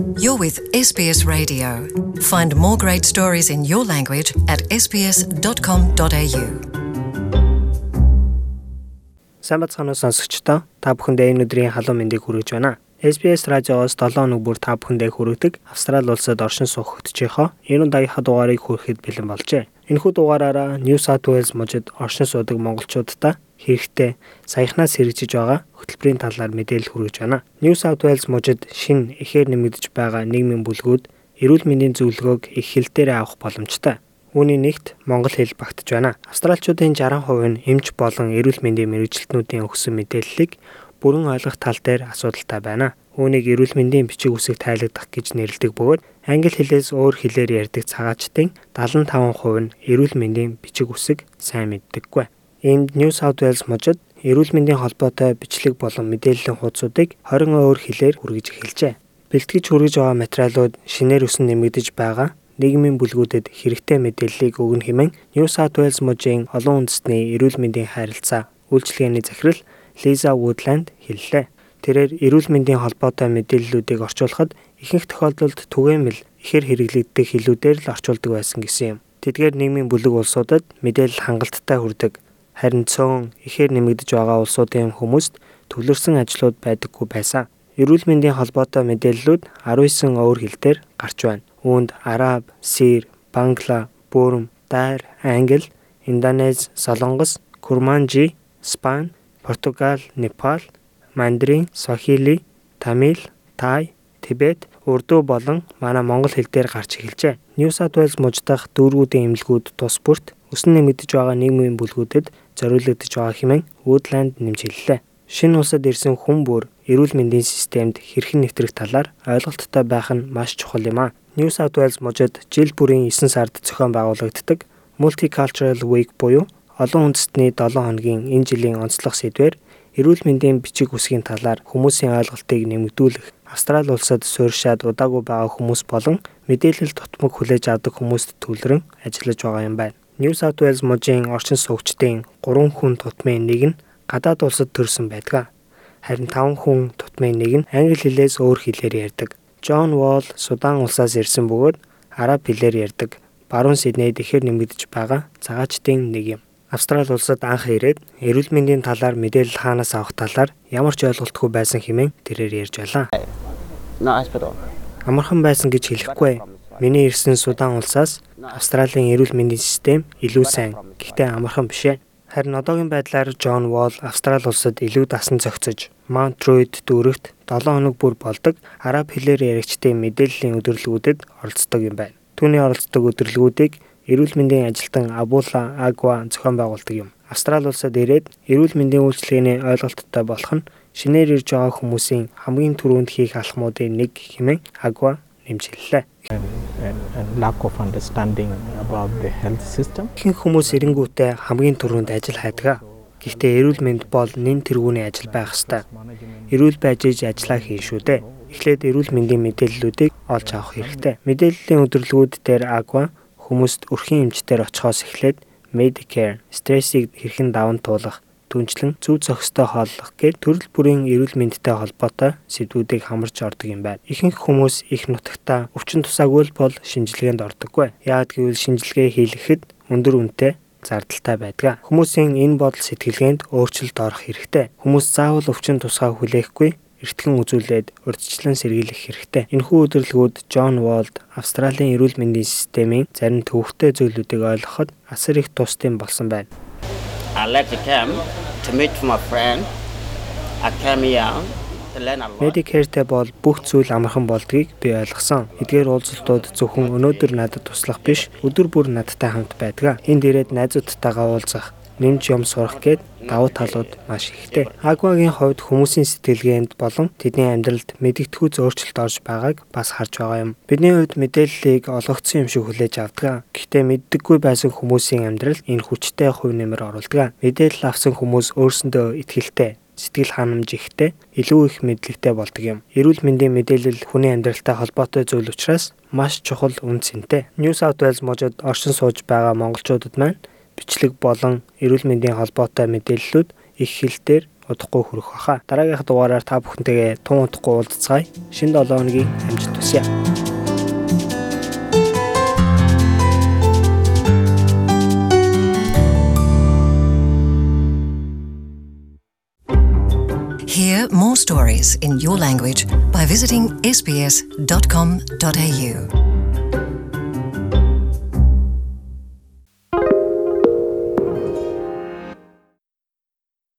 You're with SBS Radio. Find more great stories in your language at sbs.com.au. Сайн бацхан сонсогчдоо та бүхэндээ энэ өдрийн халуун мэндийг хүргэж байна. SBS радиоос 7 өнөг бүр та бүхэндээ хүргэдэг Австрали улсад оршин суух хөтжийнхөө 90 дагийнхаа дугаарыг хүрэхэд бэлэн болжээ. Энэхүү дугаараараа New South Wales мужид оршин суудаг монголчуудаа хэрэгтэй саяхнаас хэрэгжиж байгаа хөтөлбөрийн талаар мэдээлэл хүргэж байна. New South Wales мужид шин ихээр нэмэгдэж байгаа нийгмийн бүлгүүд эрүүл мэндийн зөвлөгөөг их хэл дээр авах боломжтой. Үүний нэгт монгол хэл багтаж байна. Австралчуудын 60% нь эмч болон эрүүл мэндийн мэрэгчлэтнүүдийн өгсөн мэдээллийг бүрэн ойлгох тал дээр асуудалтай байна. Үүнийг эрүүл мэндийн бичиг үсэг тайлагдах гэж нэрлэдэг бөгөөд англи хэлээс өөр хэлээр ярьдаг цагаачдын 75% нь эрүүл мэндийн бичиг үсэг сайн мэддэггүй. Энд New South Wales мужид эрүүл мэндийн холбоотой бичлэг болон мэдээллийн хуудсуудыг 20 өөр хэлээр хүргэж эхэлжээ. Бэлтгэж хүргэж байгаа материалууд шинээр өсөн нэмэгдэж байгаа нийгмийн бүлгүүдэд хэрэгтэй мэдээллийг өгнө хэмээн New South Wales мужийн олон үндэстний эрүүл мэндийн харилцаа үйлчилгээний захирал Лиза Вудланд хэллээ. Тэрээр эрүүл мэндийн холбоотой мэдээллүүдийг орчуулахад ихэнх тохиолдолд түгээмэл ихэр хэрэглэгддэг хэлүүдээр л орчуулдаг байсан гэсэн юм. Тэдгээр нийгмийн бүлэг улсуудад мэдээлэл хангалттай хүрдэг. Харин цөөн ихэр нэмэгдэж байгаа улсуудын хүмүүст төвлөрсөн ажлууд байдаггүй байсан. Эрүүл мэндийн холбоотой мэдээллүүд 19 өөр хэлээр гарч байна. Үүнд араб, сир, бангла, бүрм, дайр, англи, индонез, солонгос, курманжи, спан, Португал, Непал, Мандрин, Сохили, Тамил, Тай, Тибет, Урду болон манай монгол хэл дээр гарч эхэлжээ. New South Wales мужидах дүүргүүдийн эмнэлгүүд тус бүрт өсөн нэмэгдэж байгаа нийгмийн бүлгүүдэд зориулагдж байгаа хэмээн Woodland нэмж хэллээ. Шинэ улсад ирсэн хүн бүр эрүүл мэндийн системд хэрхэн нэвтрэх талаар ойлголттой байх нь маш чухал юм а. New South Wales мужид жил бүрийн 9 сард зохион байгуулагддаг Multicultural Week буюу олон үндэстний 7 хоногийн энэ жилийн онцлог сэдвээр эрүүл мэндийн бичиг үсгийн талаар хүмүүсийн ойлголтыг нэмэгдүүлэх, Австрали улсад суурьшаад удаагүй байгаа хүмүүс болон мэдээлэл тутмаг хүлээж авдаг хүмүүст төвлөрөн ажиллаж байгаа юм байна. New South Wales мужийн орчин суугчдын 3 хүн тутмын нэг нь гадаад улсад төрсэн байдаг. Харин 5 хүн тутмын нэг нь англи хэлээс өөр хэлээр ярьдаг. John Wall Судан улсаас ирсэн бөгөөд араб хэлээр ярьдаг. Баруун Сиднейд ихээр нэмэгдэж байгаа цагаачдын нэг юм. Австрали улсад анх ирээд эрүүл мэндийн талаар мэдээлэл хаанаас авах талаар ямар ч ойлголтгүй байсан хэмээн тэрээр ярьж байлаа. Амархан байсан гэж хэлэхгүй. Миний ирсэн Судан улсаас Австралийн эрүүл мэндийн систем илүү сайн. Гэхдээ амархан биш ээ. Харин одоогийн байдлаар Джон Wall Австрали улсад илүү дасан зохицож Mount Druitt дүүрэгт 7 хоног бүр болдог араб хэлээр яригчдын мэдээллийн өдөрлгүүдэд оролцдог юм байна. Түүний оролцдог өдөрлгүүдийг эрүүл мэндийн ажилтан Абула Агва зохион байгуулдаг юм. Австрали улсад ирээд эрүүл мэндийн үйлчилгээний ойлголттой болох нь шинээр ирж байгаа хүмүүсийн хамгийн түрүүнд хийх алхмуудын нэг хэмээн Агва нэмжиллээ. lack of understanding about the health system. Ихэнх хүмүүс эренгүүтээ хамгийн түрүүнд ажил хайдаг. Гэхдээ эрүүл мэнд бол нэн тэргүүний ажил байх ёстой. Эрүүл байж иж ажиллаа хийн шүү дээ. Эхлээд эрүүл мэндийн мэдээллүүдийг олж авах хэрэгтэй. Мэдээллийн өдөрлгүүд дээр Агва хүмүүст өрхийн эмчтэр очихоос эхлээд Medicare, стрессийг хэрхэн даван туулах, түнчлэн зөв зохистой хооллох гээд төрөл бүрийн эрүүл мэндтэй холбоотой сэдвүүдийг хамарч ордог юм байна. Ихэнх хүмүүс их нутагта өвчин тусаагүй бол шинжилгээнд ордоггүй. Яагад гэвэл шинжилгээ хийлгэхэд өндөр үнэтэй зардалтай байдаг. Хүмүүсийн энэ бодол сэтгэлгээнд өөрчлөлт орох хэрэгтэй. Хүмүүс заавал өвчин тусгай хүлээхгүй эртгэн үзүүлээд урьдчилан сэргийлэх хэрэгтэй. Энэхүү өдөрлгүүд Джон Волд Австралийн эрүүл мэндийн системийн зарим төвөгтэй зүйлүүдийг ойлгоход асар их тусдсан болсон байна. Left camp to meet my friend. I came here Medicare-тэй бол бүх зүйл амархан болдгийг би ойлгосон. Эдгээр уулзалтууд зөвхөн өнөөдөр надад туслах биш, өдөр бүр надтай хамт байдаг. Энд ирээд найзуудтайгаа уулзах, нэмж юм сурах гээд давуу талууд маш ихтэй. Агвагийн хувьд хүмүүсийн сэтгэлгээнд болон тэдний амьдралд мэдэгдэхүй зөөрчлөлт орж байгааг бас харж байгаа юм. Бидний хувьд мэдээллийг олгогдсон юм шиг хүлээж авдаг. Гэхдээ мэддэггүй байсан хүмүүсийн амьдралд энэ хүчтэй хувь нэмэр оруулдаг. Мэдээлэл авсан хүмүүс өөрсөндөө итгэлтэй сэтгэл ханамж ихтэй илүү их мэдлэгтэй болдог юм. Эрүүл мэндийн мэдээлэл хүний амьдралтай холбоотой зүйл учраас маш чухал үн цэнтэй. New South Wales мужид оршин сууж байгаа монголчуудад маань бичлэг болон эрүүл мэндийн холбоотой мэдээллүүд их хэл дээр удахгүй хүрэх баха. Дараагийнхаа дугаараар та бүхэнтэйгээ тун удахгүй уулзцаая. Шинэ 7 хоногийн амжилт хүсье. Hear more stories in your language by visiting sbs.com.au.